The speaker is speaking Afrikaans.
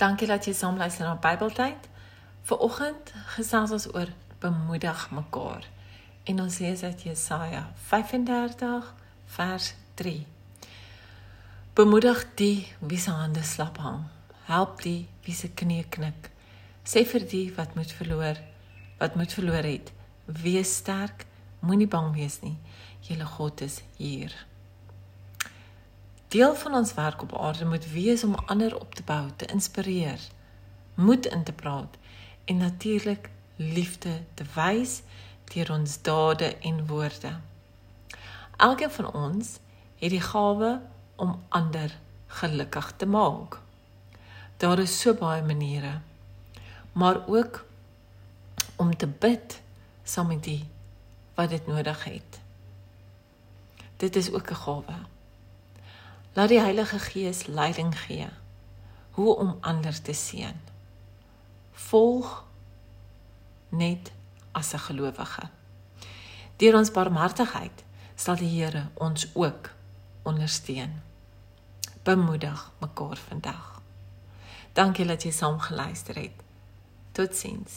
Dankie dat jy saam luister na Bybeltyd. Viroggend gesels ons oor bemoedig mekaar. En ons lees uit Jesaja 35 vers 3. Bemoedig die wie se hande slap hang. Help die wie se knie knik. Sê vir die wat moet verloor, wat moet verloor het, wees sterk, moenie bang wees nie. Julle God is hier. Deel van ons werk op aarde moet wees om ander op te bou, te inspireer, moed in te praat en natuurlik liefde te wys deur ons dade en woorde. Elkeen van ons het die gawe om ander gelukkig te maak. Daar is so baie maniere. Maar ook om te bid saam met die wat dit nodig het. Dit is ook 'n gawe. Laat die Heilige Gees leiding gee hoe om ander te seën. Volg net as 'n gelowige. Deur ons barmhartigheid sal die Here ons ook ondersteun. Bemoedig mekaar vandag. Dankie dat jy saam geluister het. Totsiens.